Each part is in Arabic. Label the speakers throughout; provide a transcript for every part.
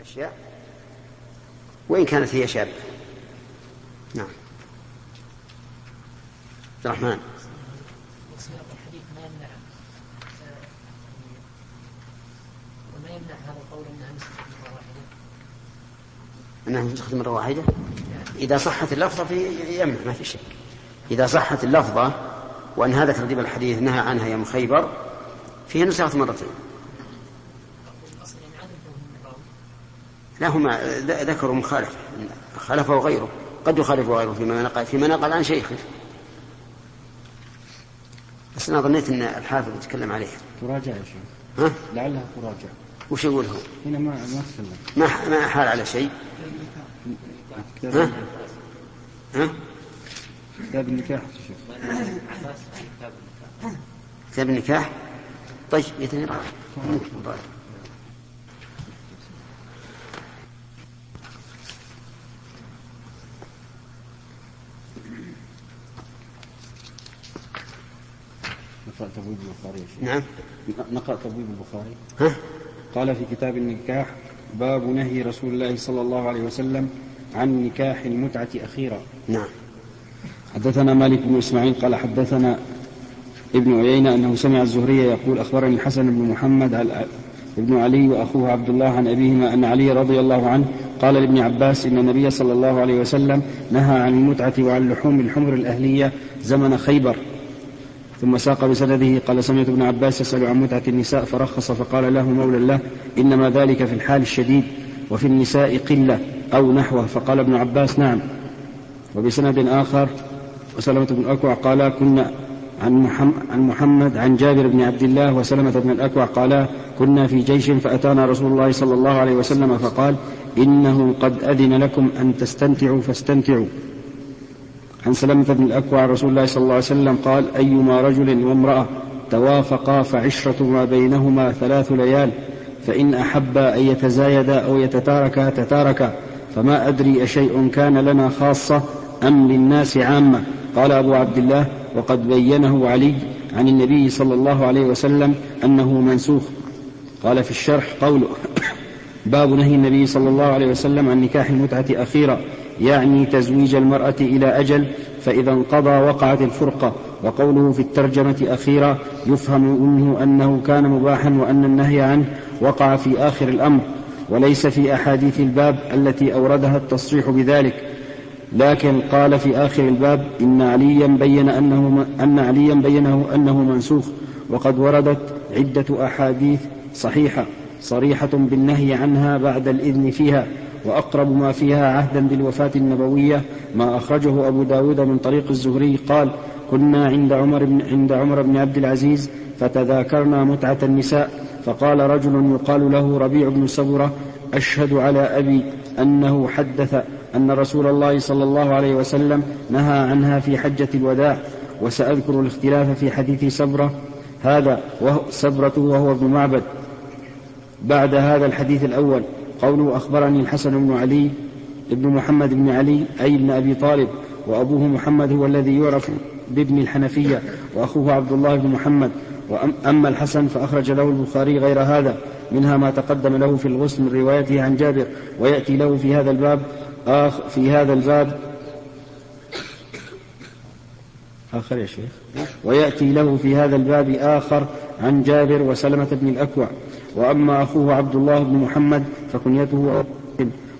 Speaker 1: الأشياء؟ وإن كانت هي شابة. نعم. عبد الرحمن. الحديث ما يمنع وما يمنع هذا القول أنها نسخت مرة واحدة؟ انها نسخت مره واحدة إذا صحت اللفظه في يمنع ما في شك. إذا صحت اللفظه وأن هذا ترتيب الحديث نهى عنها يوم خيبر فيها نسخت مرتين. لا هم ذكروا مخالف خالفه غيره قد يخالفه غيره فيما نقل فيما نقل عن شيخه. بس أنا ظنيت إن الحافظ يتكلم عليه.
Speaker 2: تراجع يا شيخ.
Speaker 1: ها؟
Speaker 2: لعلها تراجع.
Speaker 1: وش يقول هو؟
Speaker 2: هنا ما ما تكلم.
Speaker 1: ما ما حال على شيء. ها؟ ها؟
Speaker 2: كتاب النكاح
Speaker 1: كتاب النكاح؟ طيب ممكن
Speaker 2: نقرأ تبويب البخاري
Speaker 1: نعم.
Speaker 2: نقرأ تبويب البخاري.
Speaker 1: ها؟
Speaker 2: قال في كتاب النكاح باب نهي رسول الله صلى الله عليه وسلم عن نكاح المتعة أخيرا.
Speaker 1: نعم.
Speaker 2: حدثنا مالك بن إسماعيل قال حدثنا ابن عيينة أنه سمع الزهري يقول أخبرني الحسن بن محمد ابن علي وأخوه عبد الله عن أبيهما أن علي رضي الله عنه قال لابن عباس إن النبي صلى الله عليه وسلم نهى عن المتعة وعن لحوم الحمر الأهلية زمن خيبر. ثم ساق بسنده قال سمعت ابن عباس يسأل عن متعة النساء فرخص فقال له مولى الله إنما ذلك في الحال الشديد وفي النساء قلة أو نحوه. فقال ابن عباس نعم. وبسند آخر وسلمة بن الأكوع قال كنا عن محمد, عن محمد عن جابر بن عبد الله وسلمة بن الأكوع قالا كنا في جيش فأتانا رسول الله صلى الله عليه وسلم فقال إنه قد أذن لكم أن تستمتعوا فاستمتعوا عن سلمة بن الأكوع رسول الله صلى الله عليه وسلم قال أيما رجل وامرأة توافقا فعشرة ما بينهما ثلاث ليال فإن أحبا أن يتزايدا أو يتتاركا تتاركا فما أدري أشيء كان لنا خاصة أم للناس عامة. قال أبو عبد الله وقد بينه علي عن النبي صلى الله عليه وسلم أنه منسوخ. قال في الشرح قوله باب نهي النبي صلى الله عليه وسلم عن نكاح المتعة أخيرا. يعني تزويج المرأة إلى أجل فإذا انقضى وقعت الفرقة. وقوله في الترجمة أخيرا يفهم منه أنه كان مباحا وأن النهي عنه وقع في آخر الأمر وليس في أحاديث الباب التي أوردها التصريح بذلك. لكن قال في آخر الباب إن عليا بين أنه أن عليا بينه أنه منسوخ. وقد وردت عدة أحاديث صحيحة صريحة بالنهي عنها بعد الإذن فيها. وأقرب ما فيها عهدا بالوفاة النبوية ما أخرجه أبو داود من طريق الزهري قال كنا عند عمر بن, عند عمر بن عبد العزيز فتذاكرنا متعة النساء فقال رجل يقال له ربيع بن سبرة أشهد على أبي أنه حدث أن رسول الله صلى الله عليه وسلم نهى عنها في حجة الوداع وسأذكر الاختلاف في حديث سبرة هذا سبرة وهو ابن معبد. بعد هذا الحديث الأول قوله أخبرني الحسن بن علي ابن محمد بن علي أي ابن أبي طالب وأبوه محمد هو الذي يعرف بابن الحنفية وأخوه عبد الله بن محمد. وأما الحسن فأخرج له البخاري غير هذا منها ما تقدم له في الغسل من روايته عن جابر ويأتي له في هذا الباب آخ في هذا الباب آخر يا شيخ ويأتي له في هذا الباب آخر عن جابر وسلمة بن الأكوع. وأما أخوه عبد الله بن محمد فكنيته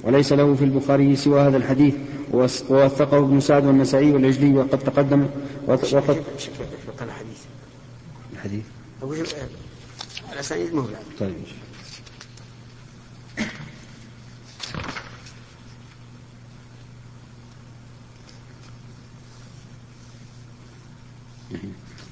Speaker 2: وليس له في البخاري سوى هذا الحديث. ووثقه ابن سعد والنسائي والعجلي وقد تقدم. وقد
Speaker 1: الحديث.
Speaker 2: الحديث
Speaker 1: الأسانيد مهلة.
Speaker 2: طيب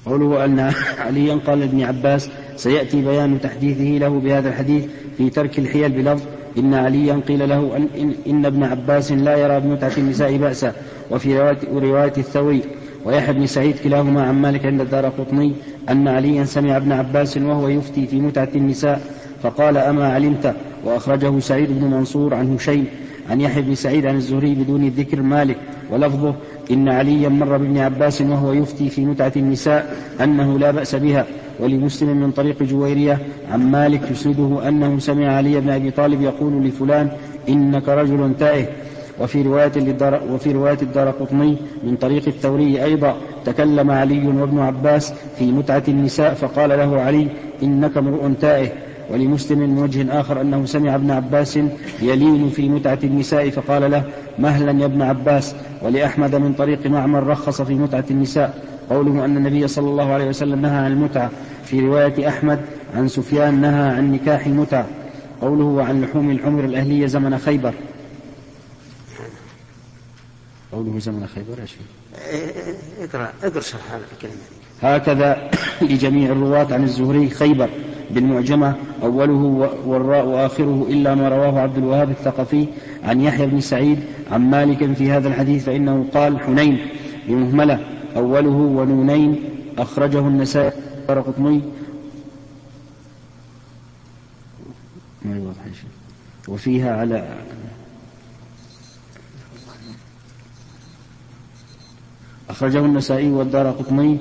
Speaker 2: قوله أن عليا قال لابن عباس سيأتي بيان تحديثه له بهذا الحديث في ترك الحيل بلفظ إن عليا قيل له أن, إن, ابن عباس لا يرى بمتعة النساء بأسا. وفي رواية, رواية الثوري ويحيى بن سعيد كلاهما عن مالك عند الدار قطني أن عليا سمع ابن عباس وهو يفتي في متعة النساء فقال أما علمت؟ وأخرجه سعيد بن منصور عن هشيم عن يحيى بن سعيد عن الزهري بدون ذكر مالك. ولفظه إن عليا مر بابن عباس وهو يفتي في متعة النساء أنه لا بأس بها. ولمسلم من طريق جويرية عن مالك يسنده أنه سمع علي بن أبي طالب يقول لفلان إنك رجل تائه. وفي رواية للدار وفي رواية الدار قطني من طريق الثوري أيضا تكلم علي وابن عباس في متعة النساء فقال له علي إنك امرؤ تائه. ولمسلم من وجه آخر أنه سمع ابن عباس يلين في متعة النساء فقال له مهلا يا ابن عباس. ولأحمد من طريق معمر رخص في متعة النساء. قوله أن النبي صلى الله عليه وسلم نهى عن المتعة في رواية أحمد عن سفيان نهى عن نكاح المتعة قوله وعن لحوم الحمر الأهلية زمن خيبر. قوله زمن خيبر إيش
Speaker 1: اقرأ اقرأ شرح هذا الكلمة.
Speaker 2: هكذا لجميع الرواة عن الزهري خيبر بالمعجمة أوله والراء وآخره إلا ما رواه عبد الوهاب الثقفي عن يحيى بن سعيد عن مالك في هذا الحديث فإنه قال حنين بمهملة. أوله ونونين أخرجه النسائي قطني ما وفيها على أخرجه النسائي والدار قطني.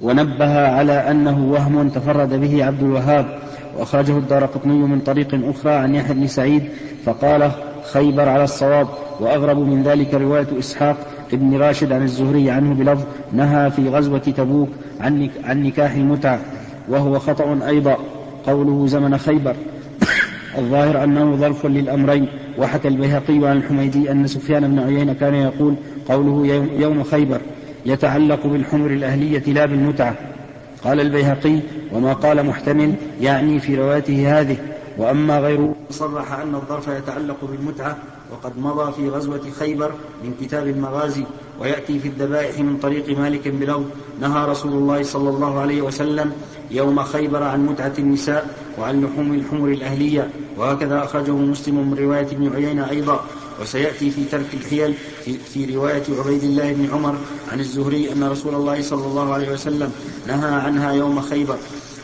Speaker 2: ونبه على أنه وهم تفرد به عبد الوهاب. وأخرجه الدار قطني من طريق أخرى عن يحيى بن سعيد فقال خيبر على الصواب وأغرب من ذلك رواية إسحاق ابن راشد عن الزهري عنه بلفظ نهى في غزوة تبوك عن عن نكاح المتعة وهو خطأ أيضا قوله زمن خيبر. الظاهر أنه ظرف للأمرين وحكى البيهقي عن الحميدي أن سفيان بن عيينة كان يقول قوله يوم خيبر يتعلق بالحمر الأهلية لا بالمتعة قال البيهقي وما قال محتمل يعني في روايته هذه. وأما غيره صرح أن الظرف يتعلق بالمتعة وقد مضى في غزوة خيبر من كتاب المغازي ويأتي في الذبائح من طريق مالك بلو نهى رسول الله صلى الله عليه وسلم يوم خيبر عن متعة النساء وعن لحوم الحمر الأهلية. وهكذا أخرجه مسلم من رواية ابن عيينة أيضا. وسيأتي في ترك الحيل في, في رواية عبيد الله بن عمر عن الزهري أن رسول الله صلى الله عليه وسلم نهى عنها يوم خيبر.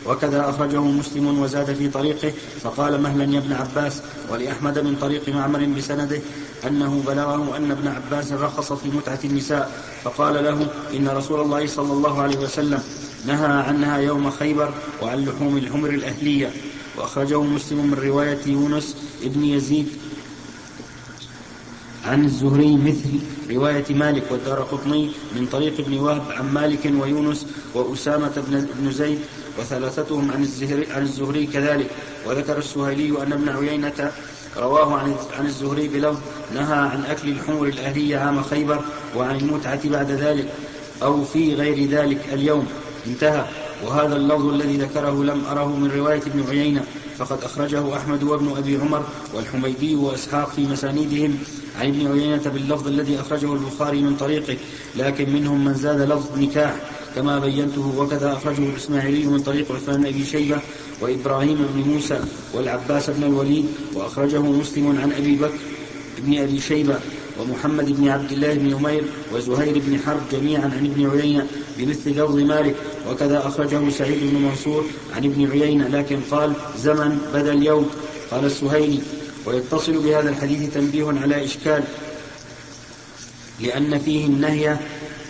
Speaker 2: وكذا أخرجه مسلم وزاد في طريقه فقال مهلا يا ابن عباس. ولأحمد من طريق معمر بسنده أنه بلغه أن ابن عباس رخص في متعة النساء فقال له إن رسول الله صلى الله عليه وسلم نهى عنها يوم خيبر وعن لحوم الحمر الأهلية. وأخرجه مسلم من رواية يونس ابن يزيد عن الزهري مثل رواية مالك والدار قطني من طريق ابن وهب عن مالك ويونس وأسامة بن زيد وثلاثتهم عن الزهري, عن الزهري كذلك. وذكر السهيلي أن ابن عيينة رواه عن عن الزهري بلفظ نهى عن أكل الحمر الأهلية عام خيبر وعن المتعة بعد ذلك أو في غير ذلك اليوم. انتهى. وهذا اللفظ الذي ذكره لم أره من رواية ابن عيينة فقد أخرجه أحمد وابن أبي عمر والحميدي وإسحاق في مسانيدهم عن ابن عيينة باللفظ الذي أخرجه البخاري من طريقه لكن منهم من زاد لفظ نكاح. كما بينته وكذا أخرجه الإسماعيلي من طريق عثمان بن أبي شيبة وإبراهيم بن موسى والعباس بن الوليد وأخرجه مسلم عن أبي بكر بن أبي شيبة ومحمد بن عبد الله بن عمير وزهير بن حرب جميعا عن ابن عيينة بمثل لفظ مالك وكذا أخرجه سعيد بن منصور عن ابن عيينة لكن قال زمن بدل يوم قال السهيلي ويتصل بهذا الحديث تنبيه على إشكال لأن فيه النهي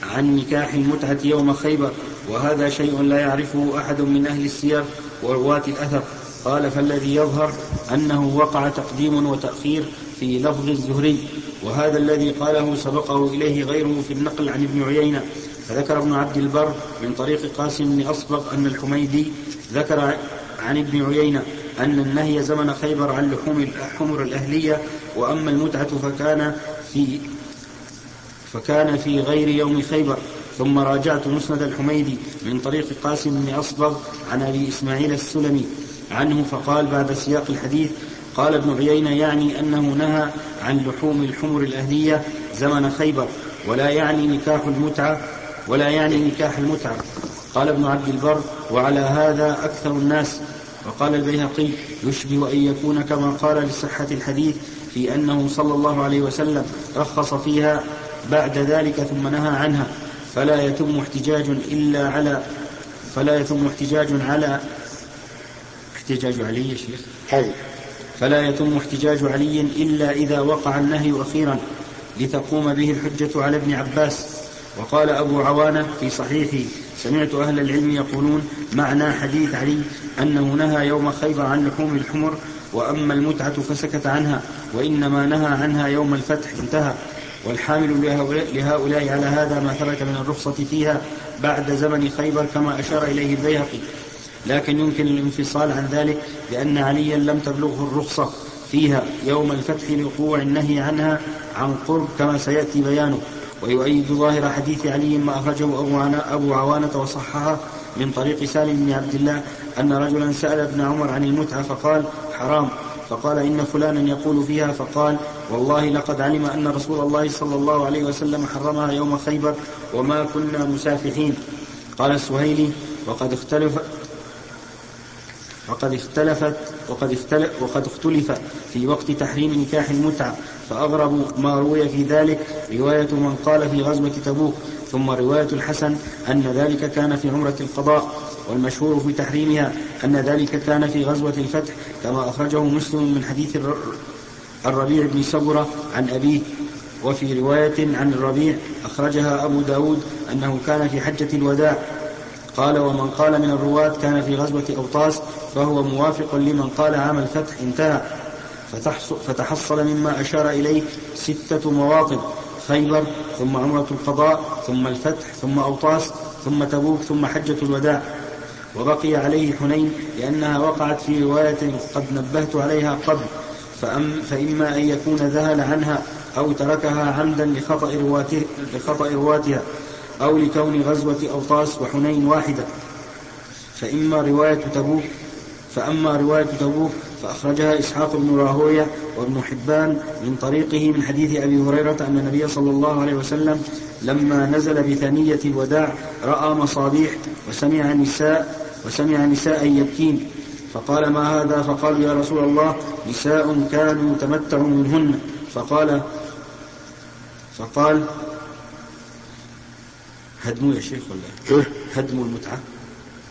Speaker 2: عن نكاح المتعة يوم خيبر وهذا شيء لا يعرفه أحد من أهل السير ورواة الأثر. قال فالذي يظهر أنه وقع تقديم وتأخير في لفظ الزهري وهذا الذي قاله سبقه إليه غيره في النقل عن ابن عيينة. فذكر ابن عبد البر من طريق قاسم بن أصبغ أن الحميدي ذكر عن ابن عيينة أن النهي زمن خيبر عن لحوم الحمر الأهلية وأما المتعة فكان في فكان في غير يوم خيبر ثم راجعت مسند الحميدي من طريق قاسم بن أصبغ عن أبي إسماعيل السلمي عنه فقال بعد سياق الحديث قال ابن عيينة يعني أنه نهى عن لحوم الحمر الأهلية زمن خيبر ولا يعني نكاح المتعة ولا يعني نكاح المتعة. قال ابن عبد البر وعلى هذا أكثر الناس. وقال البيهقي يشبه أن يكون كما قال لصحة الحديث في أنه صلى الله عليه وسلم رخص فيها بعد ذلك ثم نهى عنها. فلا يتم احتجاج إلا على فلا يتم احتجاج على احتجاج علي يا شيخ.
Speaker 1: هذه.
Speaker 2: فلا يتم احتجاج علي إلا إذا وقع النهي أخيرا لتقوم به الحجة على ابن عباس. وقال أبو عوانة في صحيحه سمعت أهل العلم يقولون معنى حديث علي أنه نهى يوم خيبر عن لحوم الحمر وأما المتعة فسكت عنها وإنما نهى عنها يوم الفتح انتهى. والحامل لهؤلاء على هذا ما ثبت من الرخصة فيها بعد زمن خيبر كما أشار إليه البيهقي. لكن يمكن الانفصال عن ذلك لأن عليا لم تبلغه الرخصة فيها يوم الفتح لوقوع النهي عنها عن قرب كما سيأتي بيانه. ويؤيد ظاهر حديث علي ما أخرجه أبو عوانة وصححه من طريق سالم بن عبد الله أن رجلا سأل ابن عمر عن المتعة فقال حرام. فقال إن فلانا يقول فيها فقال والله لقد علم أن رسول الله صلى الله عليه وسلم حرمها يوم خيبر وما كنا مسافحين. قال السهيلي وقد اختلف وقد اختلفت وقد اختلف وقد اختلف في وقت تحريم نكاح المتعة فأغرب ما روي في ذلك رواية من قال في غزوة تبوك ثم رواية الحسن أن ذلك كان في عمرة القضاء والمشهور في تحريمها أن ذلك كان في غزوة الفتح كما أخرجه مسلم من حديث الربيع بن سبرة عن أبيه وفي رواية عن الربيع أخرجها أبو داود أنه كان في حجة الوداع. قال ومن قال من الرواة كان في غزوة أوطاس فهو موافق لمن قال عام الفتح انتهى. فتحصل مما أشار إليه ستة مواطن خيبر ثم عمرة القضاء ثم الفتح ثم أوطاس ثم تبوك ثم حجة الوداع. وبقي عليه حنين لأنها وقعت في رواية قد نبهت عليها قبل. فأم فإما أن يكون ذهل عنها أو تركها عمدا لخطأ, رواته لخطأ رواتها أو لكون غزوة أوطاس وحنين واحدة. فإما رواية تبوك فأما رواية تبوك فأخرجها إسحاق بن راهوية وابن حبان من طريقه من حديث أبي هريرة أن النبي صلى الله عليه وسلم لما نزل بثنية الوداع رأى مصابيح وسمع نساء وسمع نساء يبكين. فقال ما هذا؟ فقالوا يا رسول الله نساء كانوا تمتعوا منهن. فقال فقال هدموا يا شيخ ولا؟ هدموا المتعة.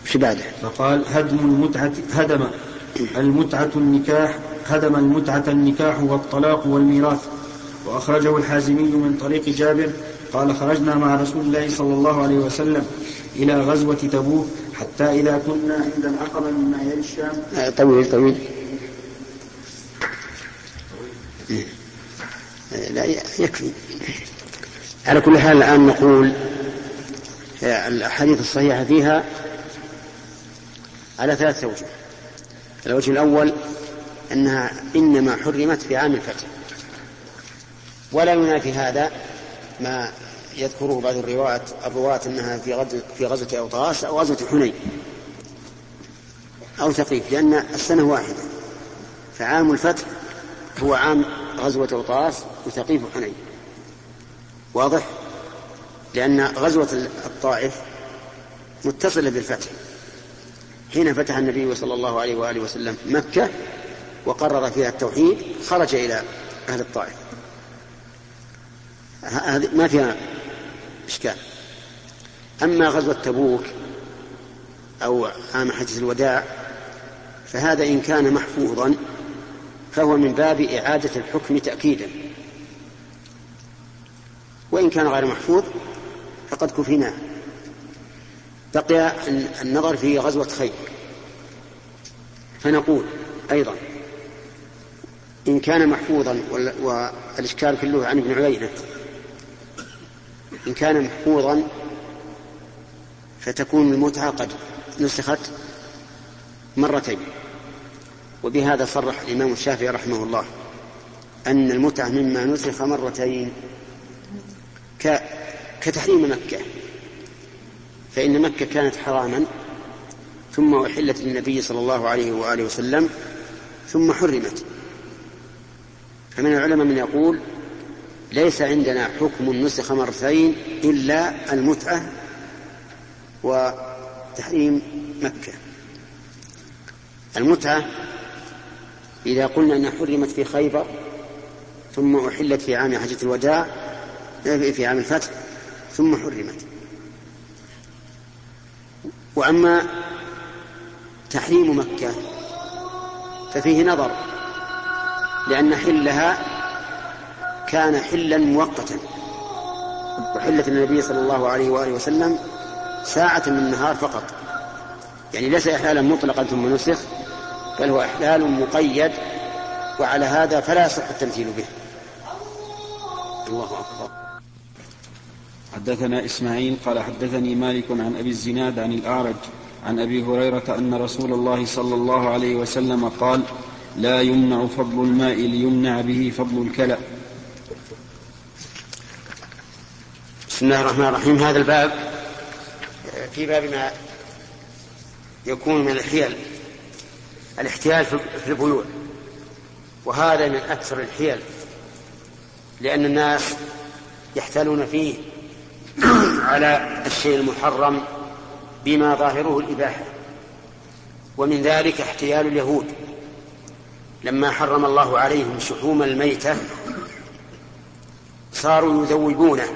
Speaker 1: في بعده؟
Speaker 2: فقال هدم المتعة هدم المتعة النكاح هدم المتعة النكاح والطلاق والميراث. وأخرجه الحازمي من طريق جابر قال خرجنا مع رسول الله صلى الله عليه وسلم إلى غزوة تبوك. حتى إذا كنا عند العقبة من معيار الشام.
Speaker 1: آه، طويل طويل. لا يكفي. على كل حال الآن نقول الأحاديث الصحيحة فيها على ثلاثة أوجه الوجه الأول أنها إنما حرمت في عام الفتح. ولا ينافي هذا ما يذكره بعض الرواة الرواة أنها في غزوة في غزوة أوطاس أو غزوة حنين أو ثقيف لأن السنة واحدة. فعام الفتح هو عام غزوة أوطاس وثقيف وحنين واضح؟ لأن غزوة الطائف متصلة بالفتح. حين فتح النبي صلى الله عليه وآله وسلم مكة وقرر فيها التوحيد خرج إلى أهل الطائف. ما فيها إشكال أما غزوة تبوك أو عام حجة الوداع فهذا إن كان محفوظا فهو من باب إعادة الحكم تأكيدا. وإن كان غير محفوظ فقد كفيناه بقي النظر في غزوة خيبر فنقول أيضا إن كان محفوظا والإشكال كله عن ابن عيينة إن كان محفوظا فتكون المتعة قد نسخت مرتين. وبهذا صرح الإمام الشافعي رحمه الله أن المتعة مما نسخ مرتين كتحريم مكة. فإن مكة كانت حراما ثم أحلت للنبي صلى الله عليه وآله وسلم ثم حرمت. فمن العلماء من يقول ليس عندنا حكم نسخ مرتين إلا المتعة وتحريم مكة. المتعة إذا قلنا أنها حرمت في خيبر ثم أحلت في عام حجة الوداع في عام الفتح ثم حرمت. وأما تحريم مكة ففيه نظر لأن حلها كان حلا مؤقتا. وحلت النبي صلى الله عليه وآله وسلم ساعة من النهار فقط. يعني ليس إحلالا مطلقا ثم نسخ بل هو إحلال مقيد وعلى هذا فلا يصح التمثيل به. الله أكبر.
Speaker 2: حدثنا إسماعيل قال حدثني مالك عن أبي الزناد عن الأعرج عن أبي هريرة أن رسول الله صلى الله عليه وسلم قال لا يمنع فضل الماء ليمنع به فضل الكلأ
Speaker 1: بسم الله الرحمن الرحيم. هذا الباب في باب ما يكون من الحيل الاحتيال في البيوع وهذا من أكثر الحيل لأن الناس يحتالون فيه على الشيء المحرم بما ظاهره الإباحة. ومن ذلك احتيال اليهود. لما حرم الله عليهم شحوم الميتة صاروا يذوبونه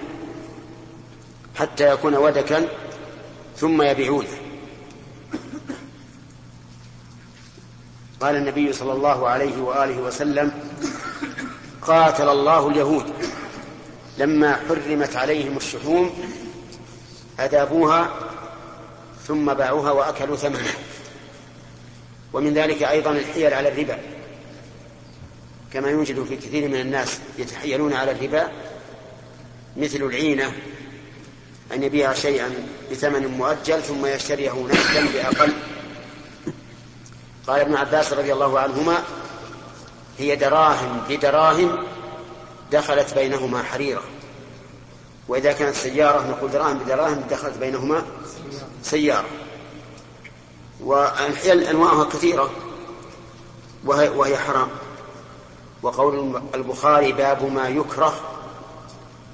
Speaker 1: حتى يكون ودكا ثم يبيعونه. قال النبي صلى الله عليه وآله وسلم قاتل الله اليهود لما حرمت عليهم الشحوم أذابوها ثم باعوها وأكلوا ثمنها. ومن ذلك أيضا الحيل على الربا. كما يوجد في كثير من الناس يتحيلون على الربا مثل العينة أن يبيع شيئا بثمن مؤجل ثم يشتريه نقدا بأقل. قال ابن عباس رضي الله عنهما هي دراهم بدراهم دخلت بينهما حريرة. وإذا كانت سيارة نقول دراهم بدراهم دخلت بينهما سيارة. والحيل أنواعها كثيرة وهي, وهي حرام. وقول البخاري باب ما يكره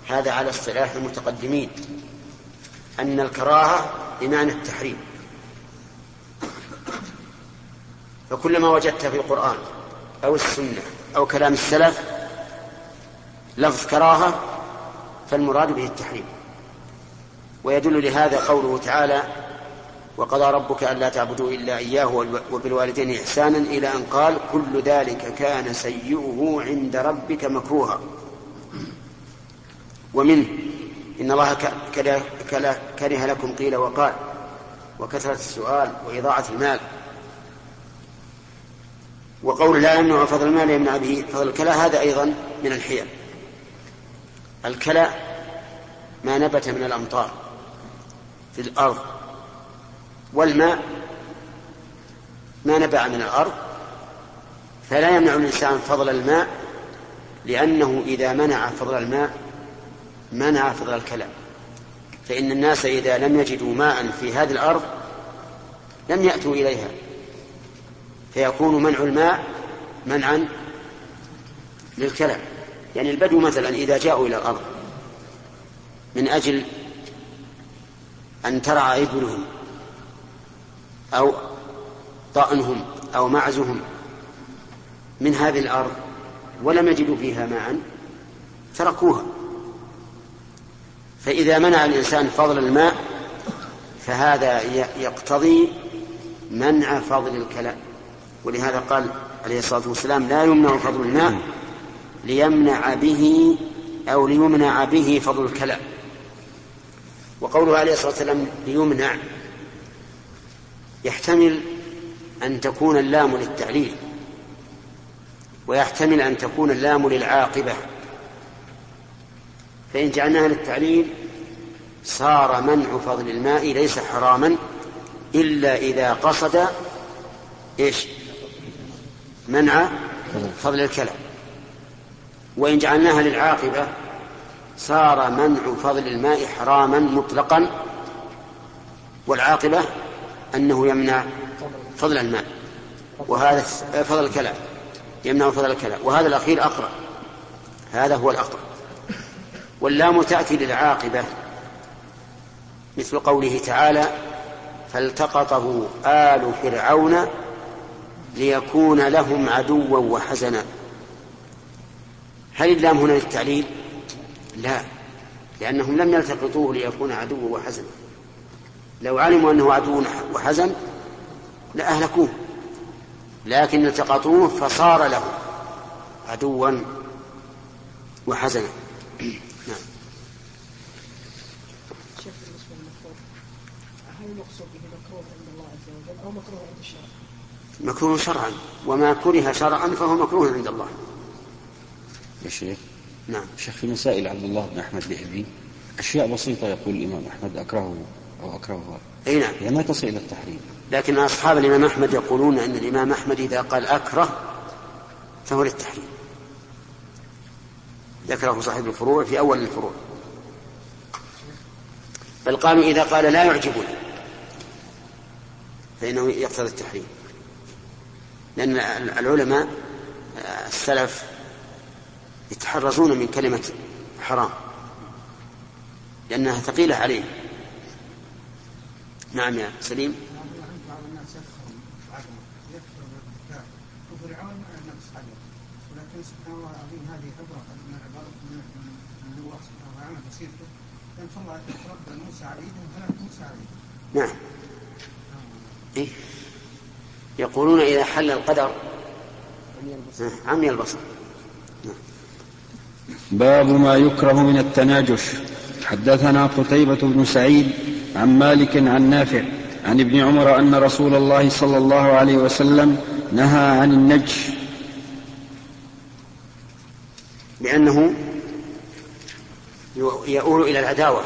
Speaker 1: هذا على اصطلاح المتقدمين. أن الكراهة بمعنى التحريم. فكلما وجدت في القرآن أو السنة أو كلام السلف لفظ كراهة فالمراد به التحريم. ويدل لهذا قوله تعالى وقضى ربك ألا تعبدوا إلا إياه وبالوالدين إحسانا إلى أن قال كل ذلك كان سيئه عند ربك مكروها. ومنه إن الله كره لكم قيل وقال وكثرة السؤال وإضاعة المال. وقول لا يمنع فضل المال يمنع به فضل الكلى هذا أيضا من الحيل. الكلى ما نبت من الأمطار في الأرض والماء ما نبع من الأرض فلا يمنع الإنسان فضل الماء لأنه إذا منع فضل الماء منع فضل الكلام. فإن الناس إذا لم يجدوا ماء في هذه الأرض لم يأتوا إليها. فيكون منع الماء منعا للكلام. يعني البدو مثلا إذا جاءوا إلى الأرض من أجل أن ترعى إبلهم أو طأنهم أو معزهم من هذه الأرض ولم يجدوا فيها ماء تركوها. فإذا منع الإنسان فضل الماء فهذا يقتضي منع فضل الكلام. ولهذا قال عليه الصلاة والسلام لا يمنع فضل الماء ليمنع به أو ليمنع به فضل الكلام. وقوله عليه الصلاة والسلام ليمنع يحتمل أن تكون اللام للتعليل ويحتمل أن تكون اللام للعاقبة. فإن جعلناها للتعليل صار منع فضل الماء ليس حراما إلا إذا قصد إيش؟ منع فضل الكلام. وإن جعلناها للعاقبة صار منع فضل الماء حراما مطلقا والعاقبة أنه يمنع فضل الماء. وهذا فضل الكلام يمنع فضل الكلام. وهذا الأخير أقرأ هذا هو الأقرأ. واللام تأتي للعاقبة مثل قوله تعالى فالتقطه آل فرعون ليكون لهم عدوا وحزنا. هل اللام هنا للتعليل؟ لا لأنهم لم يلتقطوه ليكون عدوا وحزنا. لو علموا أنه عدو وحزن لأهلكوه لكن التقطوه فصار له عدوا وحزنا نعم
Speaker 3: المقصود به مكروه عند الله مكروه عند الشرع.
Speaker 1: مكروه شرعا. وما كره شرعا فهو مكروه عند الله.
Speaker 2: يا شيخ.
Speaker 1: نعم.
Speaker 2: شيخ في مسائل عبد الله بن أحمد بن أشياء بسيطة يقول الإمام أحمد أكرهه أو أكرهها.
Speaker 1: أي نعم.
Speaker 2: هي ما تصل إلى التحريم.
Speaker 1: لكن أصحاب الإمام أحمد يقولون أن الإمام أحمد إذا قال أكره فهو للتحريم. ذكره صاحب الفروع في أول الفروع. بل قالوا إذا قال لا يعجبني فإنه يقتضي التحريم. لأن العلماء السلف يتحرزون من كلمة حرام لأنها ثقيلة عليه نعم يا سليم. ولكن سبحان الله العظيم هذه عبرة من عبارة من الله سبحانه وتعالى موسى موسى نعم. إيه؟ يقولون إذا حل القدر عمي البصر.
Speaker 2: باب ما يكره من التناجش حدثنا قتيبة بن سعيد عن مالك عن نافع عن ابن عمر أن رسول الله صلى الله عليه وسلم نهى عن النجش
Speaker 1: لأنه يؤول إلى العداوة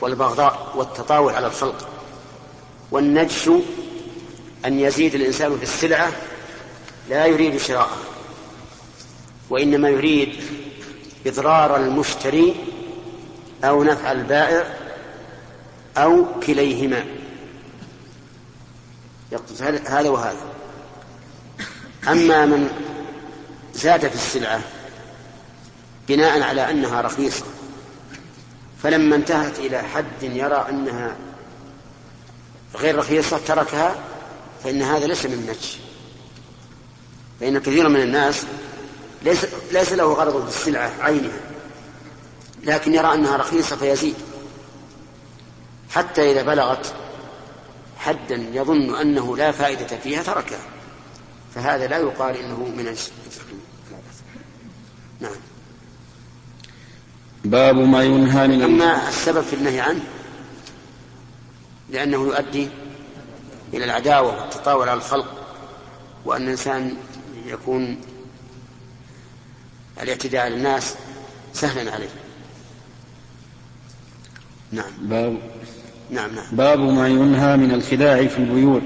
Speaker 1: والبغضاء والتطاول على الخلق والنجش أن يزيد الإنسان في السلعة لا يريد شراءها وإنما يريد إضرار المشتري أو نفع البائع أو كليهما. هذا وهذا. أما من زاد في السلعة بناء على أنها رخيصة فلما انتهت إلى حد يرى أنها غير رخيصة تركها فإن هذا ليس من نجش فإن كثيرا من الناس ليس, ليس له غرض في السلعة عينها لكن يرى أنها رخيصة فيزيد حتى إذا بلغت حدا يظن أنه لا فائدة فيها تركها. فهذا لا يقال إنه من نعم.
Speaker 2: باب ما ينهى من
Speaker 1: أما السبب في النهي عنه لأنه يؤدي إلى العداوة والتطاول على الخلق وأن الإنسان يكون الاعتداء على الناس سهلا عليه. نعم.
Speaker 2: باب
Speaker 1: نعم نعم.
Speaker 2: باب ما ينهى من الخداع في البيوع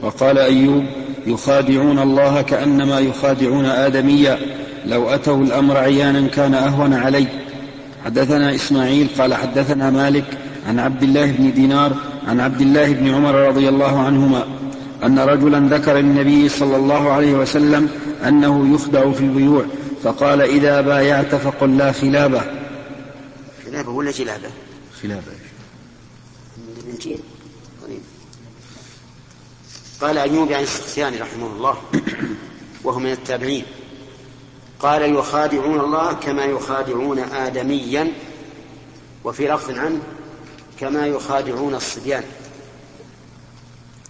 Speaker 2: وقال أيوب يخادعون الله كأنما يخادعون آدميا لو أتوا الأمر عيانا كان أهون علي. حدثنا إسماعيل قال حدثنا مالك عن عبد الله بن دينار عن عبد الله بن عمر رضي الله عنهما أن رجلا ذكر للنبي صلى الله عليه وسلم أنه يخدع في البيوع فقال إذا بايعت فقل لا خلابة.
Speaker 1: خلابة ولا جلابة؟
Speaker 2: خلابة.
Speaker 1: قال أيوب عن السختياني رحمه الله وهو من التابعين. قال يخادعون الله كما يخادعون آدميا وفي لفظ عنه كما يخادعون الصبيان.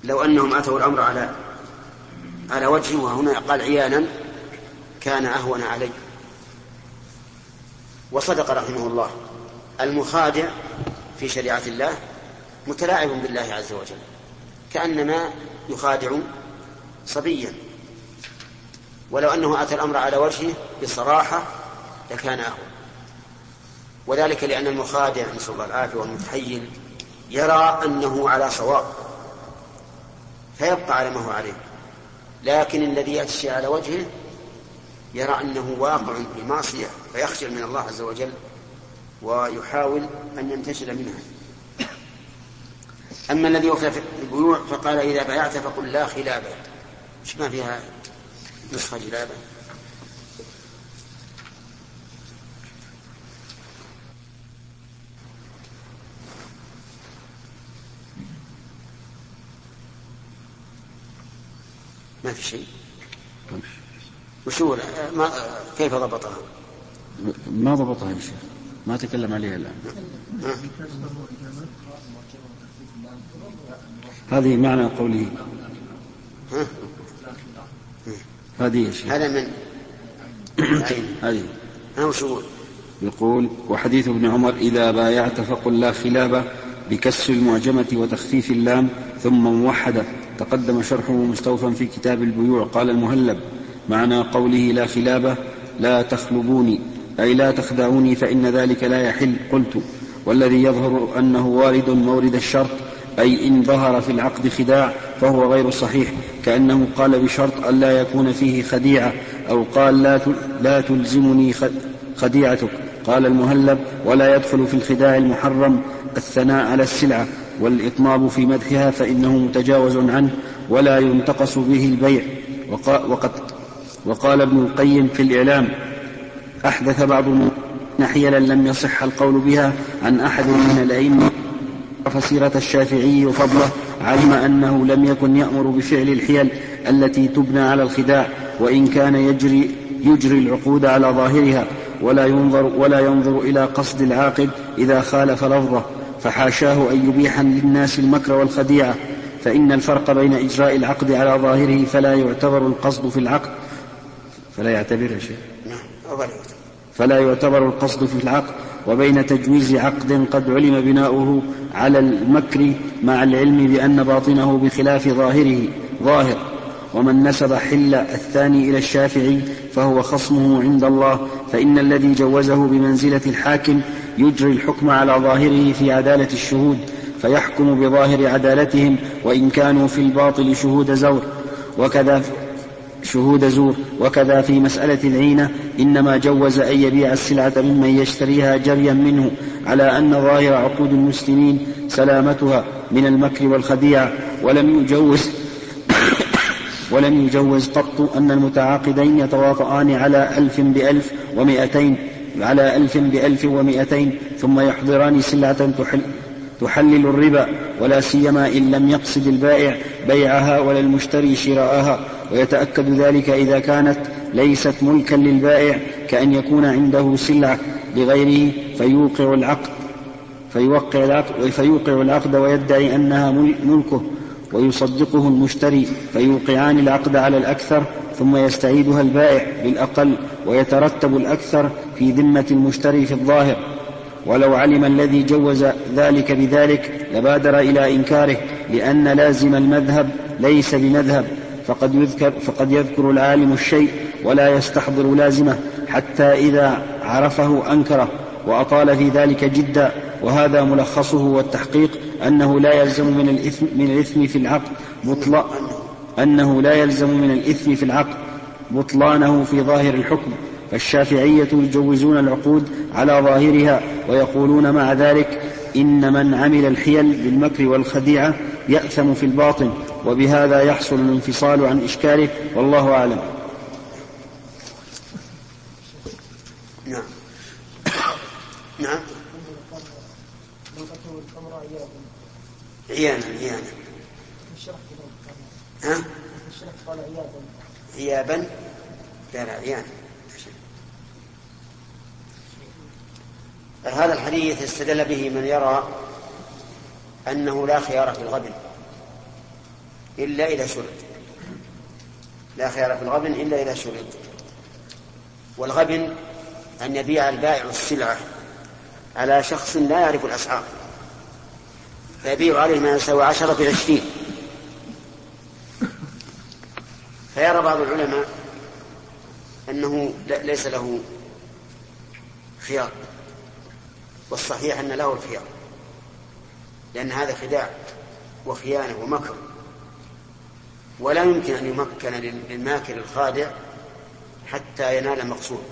Speaker 1: لو أنهم أتوا الأمر على على وجه وهنا قال عيانا كان أهون علي. وصدق رحمه الله. المخادع في شريعة الله متلاعب بالله عز وجل. كأنما يخادع صبيا. ولو أنه أتى الأمر على وجهه بصراحة لكان أهون. وذلك لأن المخادع نسأل الله العافية والمتحيل يرى أنه على صواب فيبقى على ما هو عليه. لكن الذي يأتي الشيء على وجهه يرى أنه واقع في معصية فيخجل من الله عز وجل ويحاول أن ينتشل منها. أما الذي وقع في البيوع فقال إذا بايعت فقل لا خلابة مش ما فيها نسخة جلابة؟ ما في شيء. وشو ما كيف ضبطها؟
Speaker 2: ما ضبطها يا شيخ. ما تكلم عليها الآن. هذه معنى قوله. هذه يا شيخ.
Speaker 1: هذا من؟
Speaker 2: هذه.
Speaker 1: ها وشو
Speaker 2: يقول وحديث ابن عمر إذا بايعت فقل لا خلابة بكسر المعجمة وتخفيف اللام ثم موحدة. تقدم شرحه مستوفا في كتاب البيوع. قال المهلب معنى قوله لا خلابة لا تخلبوني أي لا تخدعوني فإن ذلك لا يحل. قلت والذي يظهر أنه وارد مورد الشرط أي إن ظهر في العقد خداع فهو غير صحيح. كأنه قال بشرط أن لا يكون فيه خديعة أو قال لا لا تلزمني خديعتك. قال المهلب ولا يدخل في الخداع المحرم الثناء على السلعة. والإطناب في مدحها فإنه متجاوز عنه ولا ينتقص به البيع. وقد وقال ابن القيم في الإعلام أحدث بعض حيلا لم يصح القول بها عن أحد من الأئمة فسيرة الشافعي وفضله علم أنه لم يكن يأمر بفعل الحيل التي تبنى على الخداع وإن كان يجري يجري العقود على ظاهرها ولا ينظر ولا ينظر إلى قصد العاقد إذا خالف لفظه. فحاشاه أن يبيح للناس المكر والخديعة فإن الفرق بين إجراء العقد على ظاهره فلا يعتبر القصد في العقد. فلا يعتبر شيء فلا يعتبر القصد في العقد وبين تجويز عقد قد علم بناؤه على المكر مع العلم بأن باطنه بخلاف ظاهره ظاهر. ومن نسب حل الثاني إلى الشافعي فهو خصمه عند الله فإن الذي جوزه بمنزلة الحاكم يجري الحكم على ظاهره في عدالة الشهود فيحكم بظاهر عدالتهم وإن كانوا في الباطل شهود زور. وكذا شهود زور. وكذا في مسألة العينة إنما جوز أن يبيع السلعة ممن يشتريها جريا منه على أن ظاهر عقود المسلمين سلامتها من المكر والخديعة ولم يجوز ولم يجوز قط أن المتعاقدين يتواطئان على ألف بألف ومئتين. على ألف بألف ومئتين ثم يحضران سلعة تحل تحلل الربا ولا سيما إن لم يقصد البائع بيعها ولا المشتري شراءها. ويتأكد ذلك إذا كانت ليست ملكا للبائع كأن يكون عنده سلعة لغيره فيوقع العقد فيوقع العقد فيوقع العقد ويدعي أنها ملكه. ويصدقه المشتري فيوقعان العقد على الأكثر ثم يستعيدها البائع بالأقل ويترتب الأكثر في ذمة المشتري في الظاهر. ولو علم الذي جوز ذلك بذلك لبادر إلى إنكاره لأن لازم المذهب ليس بمذهب. فقد يذكر, فقد يذكر العالم الشيء ولا يستحضر لازمه حتى إذا عرفه أنكره وأطال في ذلك جدا. وهذا ملخصه والتحقيق أنه لا يلزم من الإثم, من الإثم في العقد بطلان أنه لا يلزم من الإثم في العقد بطلانه في ظاهر الحكم فالشافعية يجوزون العقود على ظاهرها ويقولون مع ذلك إن من عمل الحيل بالمكر والخديعة يأثم في الباطن وبهذا يحصل الانفصال عن إشكاله والله أعلم
Speaker 1: نعم نعم عيانا عيانا. ها؟ عيابا لا لا عيانا. هذا الحديث استدل به من يرى أنه لا خيار في الغبن إلا إذا شرط لا خيار في الغبن إلا إذا شرط والغبن أن يبيع البائع السلعة على شخص لا يعرف الأسعار. فيبيع عليه ما يساوي عشرة بعشرين فيرى بعض العلماء أنه ليس له خيار والصحيح أن له الخيار لأن هذا خداع وخيانة ومكر. ولا يمكن أن يمكن للماكر الخادع حتى ينال المقصود.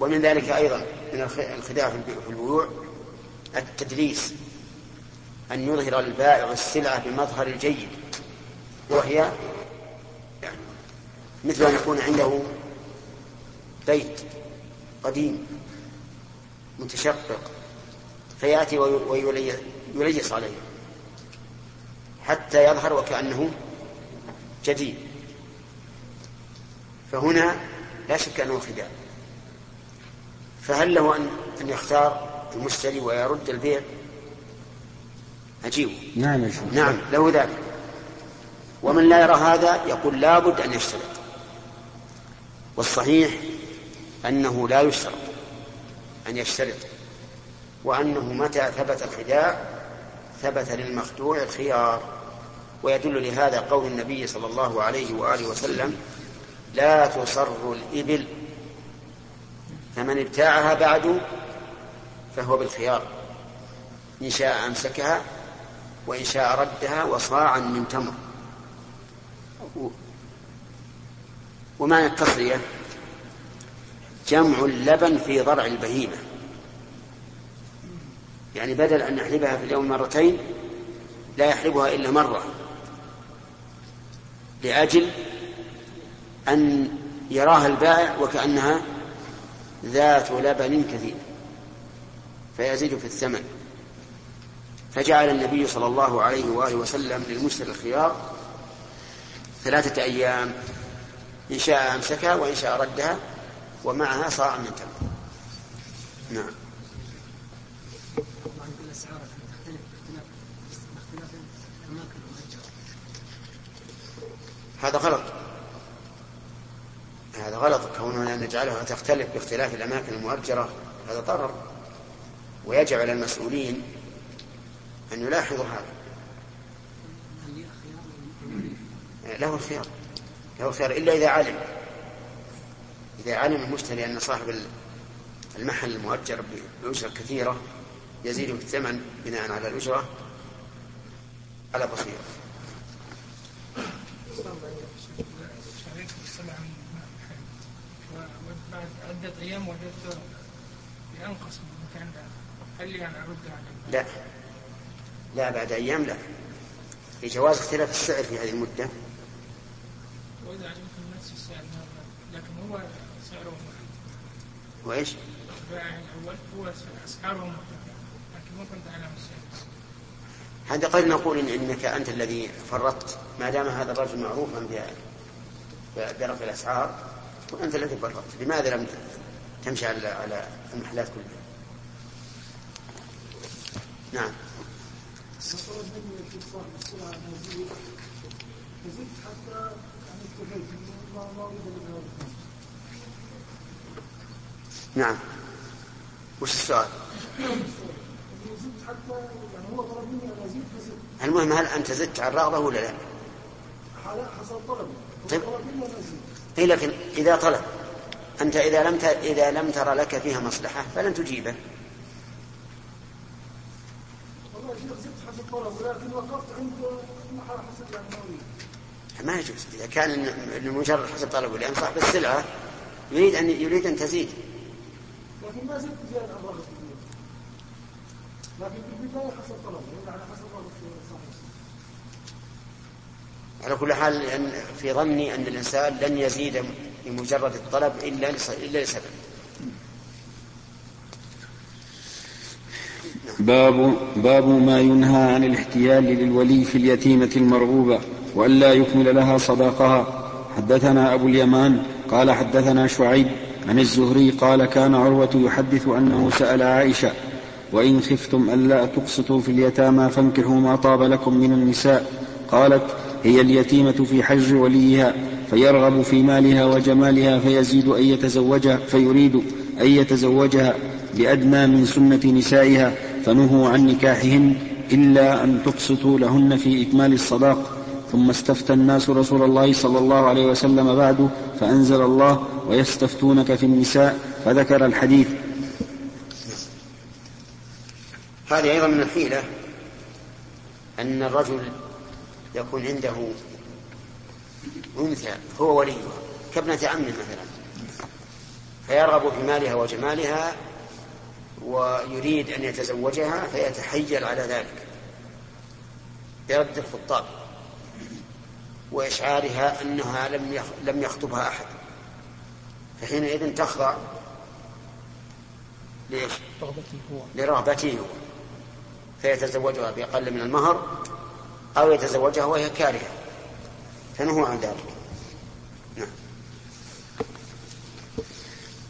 Speaker 1: ومن ذلك أيضا من الخداع في البيوع التدليس. أن يظهر البائع السلعة بمظهر الجيد وهي مثل أن يكون عنده بيت قديم متشقق فيأتي ويليس عليه حتى يظهر وكأنه جديد. فهنا لا شك أنه خداع. فهل له أن أن يختار المشتري ويرد البيع؟ عجيب.
Speaker 2: نعم
Speaker 1: نعم له ذلك. ومن لا يرى هذا يقول لابد أن يشترط. والصحيح أنه لا يشترط أن يشترط وأنه متى ثبت الخداع ثبت للمخدوع الخيار. ويدل لهذا قول النبي صلى الله عليه وآله وسلم لا تصر الإبل فمن ابتاعها بعد فهو بالخيار. إن شاء أمسكها وإن شاء ردها وصاعا من تمر. ومعنى التصرية جمع اللبن في ضرع البهيمة. يعني بدل أن يحلبها في اليوم مرتين لا يحلبها إلا مرة لأجل أن يراها البائع وكأنها ذات لبن كثير فيزيد في الثمن. فجعل النبي صلى الله عليه وآله وسلم للمشتري الخيار ثلاثة أيام إن شاء أمسكها وإن شاء ردها ومعها صاع من تمر. نعم. هذا غلط. هذا غلط. كوننا نجعلها تختلف باختلاف الأماكن المؤجرة هذا ضرر. ويجب على المسؤولين أن يلاحظوا هذا. له الخيار له الخيار إلا إذا علم. إذا علم المشتري أن صاحب المحل المؤجر بأجرة كثيرة يزيد في الثمن بناء على الأجرة على بصيرة.
Speaker 4: بعد عدة أيام وجدت ينقص من المكان هل لي أن أردها
Speaker 1: لا. لا بعد أيام لا. لجواز اختلاف السعر في هذه المدة.
Speaker 4: وإذا نفس السعر لكن هو سعره
Speaker 1: وإيش؟
Speaker 4: الأول هو لكن السعر
Speaker 1: هذا قد نقول إن إنك أنت الذي فرطت. ما دام هذا الرجل معروفا برفع الأسعار وأنت الذي فرطت. لماذا لم تمشي على على المحلات كلها؟ نعم. نعم وش السؤال؟ المهم هل أنت زدت عن الرغبه ولا لا؟
Speaker 5: حصل طلب
Speaker 1: طيب اي لكن إذا طلب أنت إذا لم إذا لم ترى لك فيها مصلحة فلن تجيبه
Speaker 5: والله شيخ زدت حسب طلب ولكن وقفت عند حسب يعني
Speaker 1: ما يجوز. إذا كان لمجرد حسب طلبه لأن صاحب السلعة يريد ان يريد أن تزيد.
Speaker 5: لكن ما زدت زيادة عن لكن في البداية حسب على حسب رغبه
Speaker 1: على كل حال في ظني أن الإنسان لن يزيد بمجرد الطلب إلا إلا لسبب.
Speaker 2: باب باب ما ينهى عن الاحتيال للولي في اليتيمة المرغوبة وألا يكمل لها صداقها. حدثنا أبو اليمان قال حدثنا شعيب عن الزهري قال كان عروة يحدث أنه سأل عائشة وإن خفتم ألا تقسطوا في اليتامى فانكحوا ما طاب لكم من النساء. قالت هي اليتيمة في حج وليها فيرغب في مالها وجمالها فيزيد أن يتزوجها فيريد أن يتزوجها بأدنى من سنة نسائها. فنهوا عن نكاحهن إلا أن تقسطوا لهن في إكمال الصداق. ثم استفتى الناس رسول الله صلى الله عليه وسلم بعد فأنزل الله ويستفتونك في النساء فذكر الحديث.
Speaker 1: هذه أيضا من الحيلة أن الرجل يكون عنده أنثى هو وليها كابنة عمه مثلا فيرغب في مالها وجمالها ويريد أن يتزوجها فيتحيل على ذلك برد الخطاب وإشعارها أنها لم لم يخطبها أحد فحينئذ تخضع؟ لرغبته هو فيتزوجها بأقل من المهر أو يتزوجها وهي كارهة فنهوا عن ذلك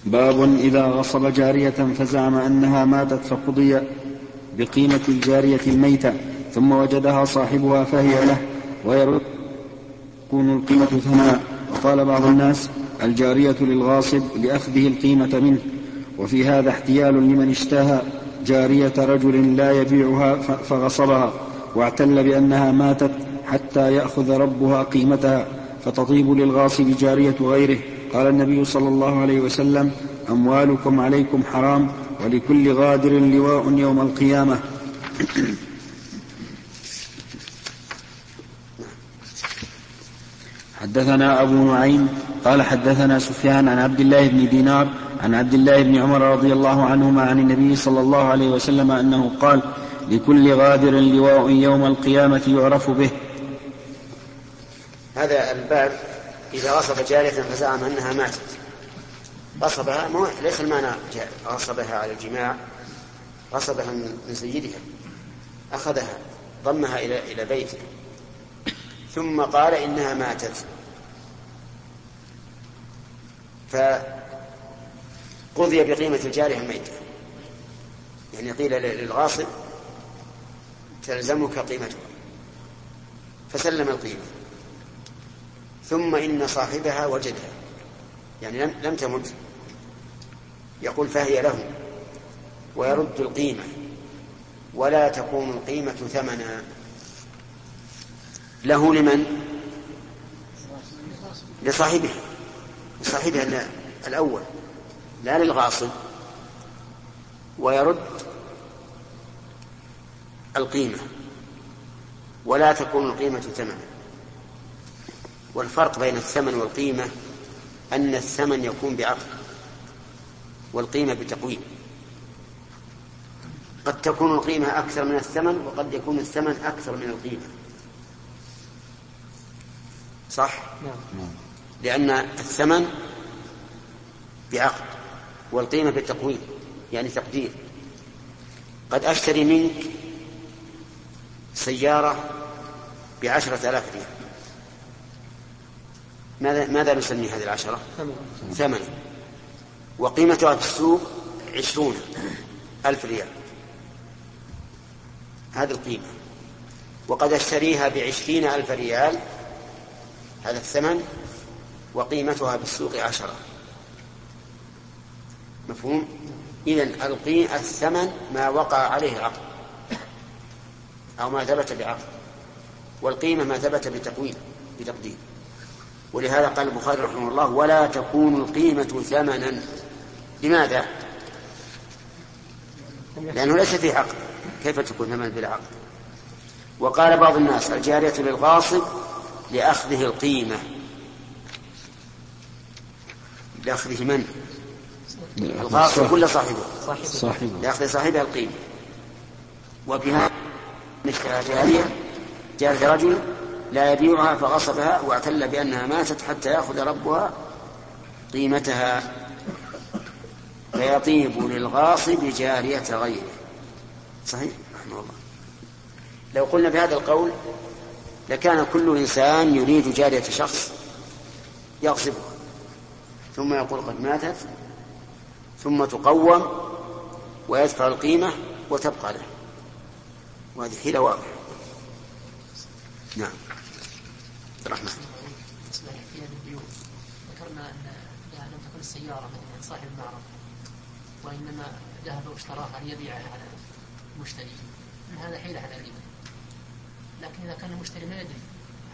Speaker 2: باب إذا غصب جارية فزعم أنها ماتت فقضي بقيمة الجارية الميتة ثم وجدها صاحبها فهي له ويرد تكون القيمة ثمنا وقال بعض الناس الجارية للغاصب لأخذه القيمة منه. وفي هذا احتيال لمن اشتهى جارية رجل لا يبيعها فغصبها واعتل بأنها ماتت حتى يأخذ ربها قيمتها فتطيب للغاصب جارية غيره. قال النبي صلى الله عليه وسلم أموالكم عليكم حرام ولكل غادر لواء يوم القيامة. حدثنا أبو نعيم قال حدثنا سفيان عن عبد الله بن دينار عن عبد الله بن عمر رضي الله عنهما عن النبي صلى الله عليه وسلم أنه قال لكل غادر لواء يوم القيامة يعرف به.
Speaker 1: هذا الباب إذا غصب جارية فزعم أنها ماتت. غصبها مو ليس المعنى غصبها على الجماع غصبها من سيدها. أخذها ضمها إلى إلى بيته. ثم قال إنها ماتت. فقضي بقيمة الجارية الميتة يعني قيل للغاصب تلزمك قيمتها. فسلم القيمة. ثم إن صاحبها وجدها. يعني لم, تمت. يقول فهي له. ويرد القيمة. ولا تكون القيمة ثمنا. له لمن؟ لصاحبها. لصاحبها الأول. لا للغاصب. ويرد القيمة. ولا تكون القيمة ثمنا. والفرق بين الثمن والقيمة أن الثمن يكون بعقد والقيمة بتقويم. قد تكون القيمة أكثر من الثمن وقد يكون الثمن أكثر من القيمة. صح؟ نعم. لأن الثمن بعقد والقيمة بالتقويم يعني تقدير. قد أشتري منك سيارة بعشرة آلاف ريال. ماذا ماذا نسمي هذه العشرة؟ ثمن. وقيمتها في السوق عشرون ألف ريال. هذه القيمة. وقد أشتريها بعشرين ألف ريال. هذا الثمن. وقيمتها بالسوق عشرة. مفهوم؟ إذا الثمن ما وقع عليه العقد أو ما ثبت بعقد. والقيمة ما ثبت بتقويم بتقدير. ولهذا قال البخاري رحمه الله ولا تكون القيمة ثمنا لماذا؟ لأنه ليس فيه عقد كيف تكون ثمنا بلا عقد؟ وقال بعض الناس الجارية للغاصب لأخذه القيمة لأخذه من؟ الغاصب كل صاحبه صاحبه لأخذ صاحبها القيمة وبها اشترى جارية جارية رجل لا يبيعها فغصبها واعتل بأنها ماتت حتى يأخذ ربها قيمتها. فيطيب للغاصب جارية غيره. صحيح؟ رحمه الله. لو قلنا بهذا القول لكان كل إنسان يريد جارية شخص يغصبها. ثم يقول قد ماتت ثم تقوم ويدفع القيمة وتبقى له. وهذه حيلة واضحة. نعم. الرحمن
Speaker 3: ذكرنا أن لم تكن السيارة مثلا صاحب المعرض وإنما ذهب واشتراها ليبيعها على المشتري هذا حيله على الربا لكن إذا كان المشتري ما يدري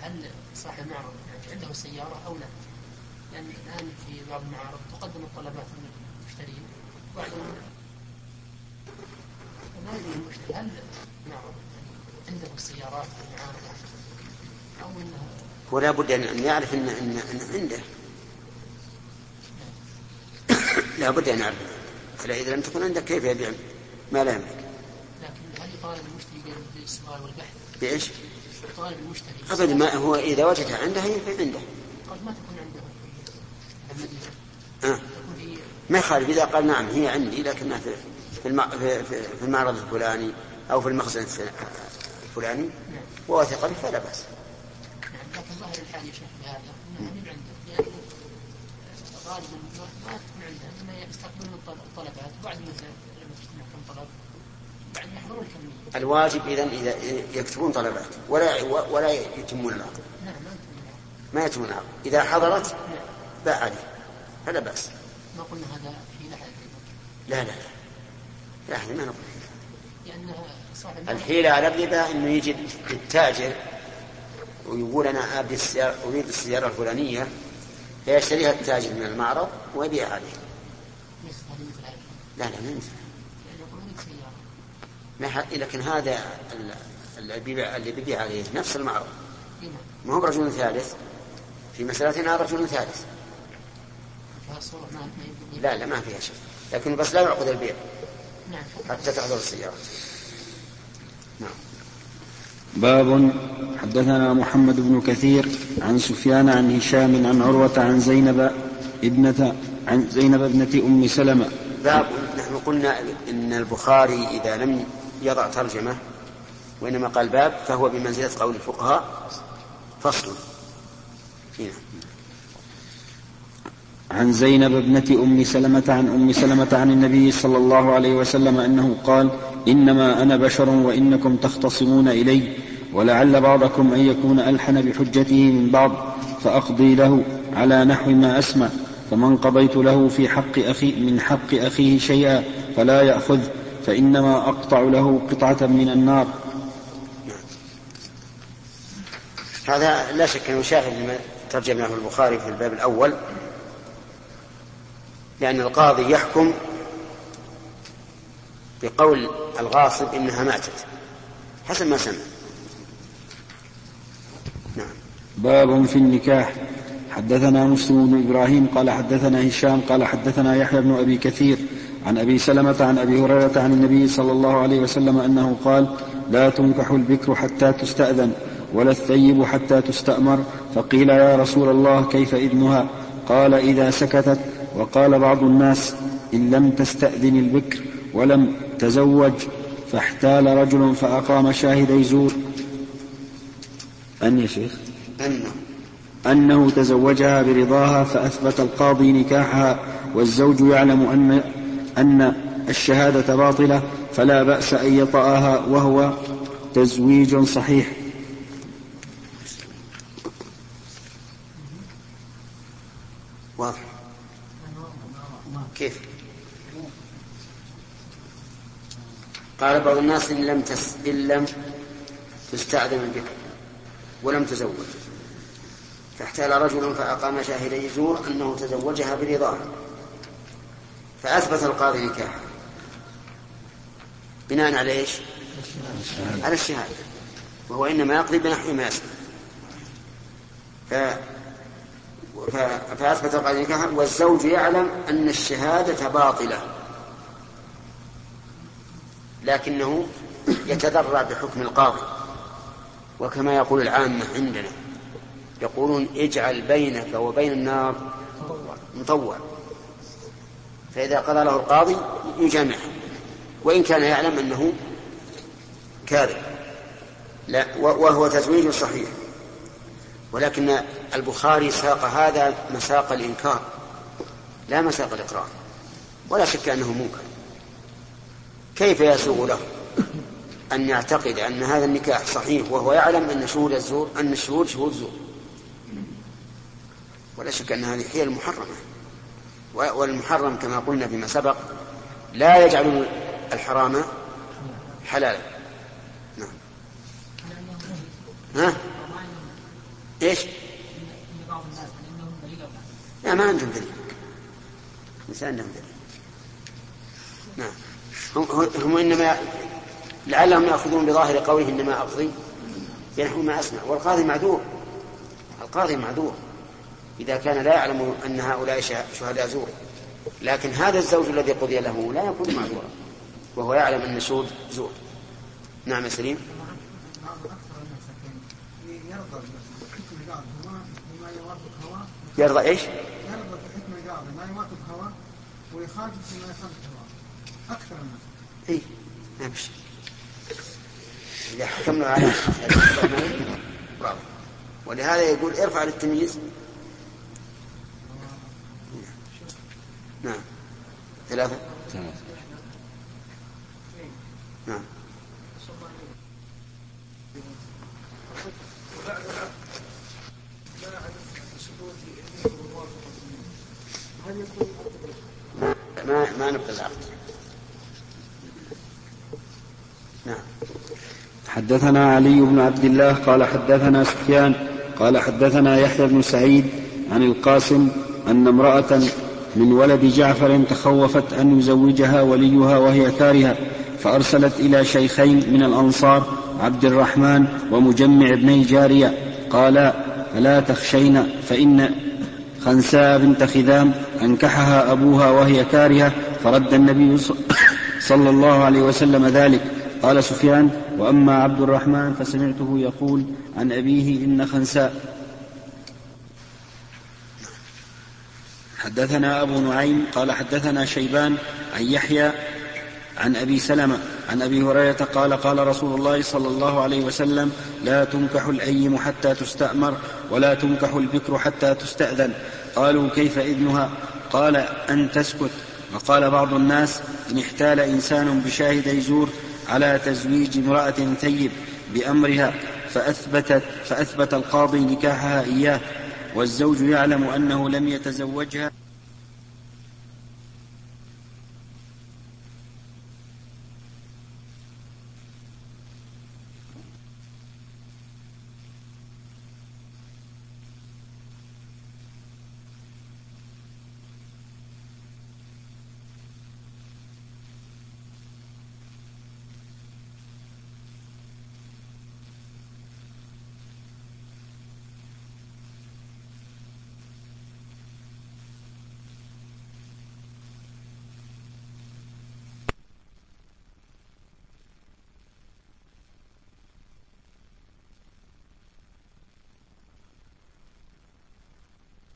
Speaker 3: هل صاحب المعرض يعني عنده السياره أو لا. لأن الآن في بعض المعارض تقدم الطلبات من المشترين بعد ما يدري المشتري هل المعرض عنده السيارات في المعارض أو انها
Speaker 1: ولا بد أن يعرف أن, إن, إن عنده. لا بد أن يعرف. فإذا لم تكن عندك كيف يبيع؟ ما لا يملك.
Speaker 3: لكن هل يطالب المشتري بالسؤال والبحث؟
Speaker 1: بإيش؟
Speaker 3: يطالب المشتري.
Speaker 1: أبدا ما هو إذا وجدها عنده هي عنده.
Speaker 3: قد ما تكون عنده. في
Speaker 1: آه. ما يخالف. إذا قال نعم هي عندي لكنها في في, في المعرض الفلاني أو في المخزن الفلاني. نعم. ووثق به فلا بأس.
Speaker 3: الحال يا شيخ بهذا انها من عنده لأن غالبا ما تكون عنده انما يستقبلون الطلبات. وبعد ما لما تجتمع كم طلب بعد يحضرون
Speaker 1: الواجب اذا إذا يكتبون طلبات. ولا ولا يتمون العقد
Speaker 3: نعم
Speaker 1: ما يتمون العقد إذا حضرت نعم. باع عليه. فلا بأس.
Speaker 3: ما قلنا هذا في لحد
Speaker 1: لا لا لا. لا إحنا ما نقول.
Speaker 3: صاحب
Speaker 1: الحيلة على الربا إنه يجي التاجر ويقول أنا ابي السيارة أريد السيارة الفلانية فيشتريها التاجر من المعرض ويبيعها عليه. لا لا ما ينفع. ما لكن هذا ال- اللي بيبيع اللي بيبيع عليه نفس المعرض. ما هو رجل ثالث. في مسألتنا رجل ثالث. لا لا ما فيها شيء. لكن بس لا يعقد البيع.
Speaker 3: نعم.
Speaker 1: حتى تحضر السيارة. نعم.
Speaker 2: باب حدثنا محمد بن كثير عن سفيان عن هشام عن عروة عن زينب ابنة عن زينب ابنة أم سلمة.
Speaker 1: باب نحن قلنا إن البخاري إذا لم يضع ترجمة وإنما قال باب فهو بمنزلة قول الفقهاء فصل. هنا.
Speaker 2: عن زينب ابنة أم سلمة عن أم سلمة عن النبي صلى الله عليه وسلم أنه قال إنما أنا بشر وإنكم تختصمون إلي ولعل بعضكم أن يكون ألحن بحجته من بعض فأقضي له على نحو ما أسمع فمن قضيت له في حق أخي من حق أخيه شيئا فلا يأخذ فإنما أقطع له قطعة من النار.
Speaker 1: هذا لا شك أنه شاهد لما ترجم له البخاري في الباب الأول لأن القاضي يحكم بقول الغاصب إنها ماتت. حسب ما سمع. نعم.
Speaker 2: باب في النكاح. حدثنا مسلم بن إبراهيم قال حدثنا هشام قال حدثنا يحيى بن أبي كثير عن أبي سلمة عن أبي هريرة عن النبي صلى الله عليه وسلم أنه قال لا تنكح البكر حتى تستأذن ولا الثيب حتى تستأمر. فقيل يا رسول الله كيف إذنها؟ قال إذا سكتت وقال بعض الناس إن لم تستأذن البكر ولم تزوج فاحتال رجل فأقام شاهدي زور أن يا شيخ.
Speaker 1: انه
Speaker 2: أنه تزوجها برضاها فأثبت القاضي نكاحها والزوج يعلم أن أن الشهادة باطلة فلا بأس أن يطأها وهو تزويج صحيح
Speaker 1: واضح كيف؟ قال بعض الناس إن لم تس... إن لم تستأذن البكر ولم تزوج. فاحتال رجل فأقام شاهدي زور أنه تزوجها برضاها فأثبت القاضي نكاحها بناء على إيش؟ على الشهادة. وهو إنما يقضي بنحو ما يسمع. فأثبت القاضي نكاحها والزوج يعلم أن الشهادة باطلة لكنه يتذرع بحكم القاضي. وكما يقول العامة عندنا يقولون اجعل بينك وبين النار مطوع. فإذا قضى له القاضي يجامعه وإن كان يعلم أنه كاذب. لا وهو تزويج صحيح ولكن البخاري ساق هذا مساق الإنكار لا مساق الإقرار ولا شك أنه منكر. كيف يسوغ له أن يعتقد أن هذا النكاح صحيح وهو يعلم أن شهود الزور أن الشهود شهود زور؟ ولا شك أن هذه حيل محرمة والمحرم كما قلنا فيما سبق لا يجعل الحرام حلالا. نعم. ها؟ إيش؟ لا ما عندهم دليل. ليس عندهم دليل. نعم. هم, إنما لعلهم يأخذون بظاهر قوله إنما أقضي بنحو ما أسمع. والقاضي معذور. القاضي معذور. إذا كان لا يعلم أن هؤلاء شهداء زور. لكن هذا الزوج الذي قضي له لا يكون معذورا. وهو يعلم أن الشهود زور. نعم يا سليم. يرضى
Speaker 5: إيش؟ القاضي ما يوافق هواه ويخالف فيما يخالف هواه أكثر الناس
Speaker 1: اي ما بشي إذا حكمنا على برافو. ولهذا يقول ارفع للتمييز. نعم. ثلاثة. نعم. ما ما نبقى العقد نعم.
Speaker 2: حدثنا علي بن عبد الله قال حدثنا سفيان قال حدثنا يحيى بن سعيد عن القاسم أن امرأة من ولد جعفر تخوفت أن يزوجها وليها وهي كارهة فأرسلت إلى شيخين من الأنصار عبد الرحمن ومجمع ابني جارية قال فلا تخشين فإن خنساء بنت خذام أنكحها أبوها وهي كارهة فرد النبي صلى الله عليه وسلم ذلك. قال سفيان وأما عبد الرحمن فسمعته يقول عن أبيه إن خنساء. حدثنا أبو نعيم قال حدثنا شيبان عن يحيى عن أبي سلمة. عن أبي هريرة قال قال رسول الله صلى الله عليه وسلم لا تنكح الأيم حتى تستأمر ولا تنكح البكر حتى تستأذن. قالوا كيف إذنها؟ قال أن تسكت. وقال بعض الناس إن احتال إنسان بشاهد يزور على تزويج امرأة ثيب بأمرها فأثبتت فأثبت القاضي نكاحها إياه. والزوج يعلم أنه لم يتزوجها.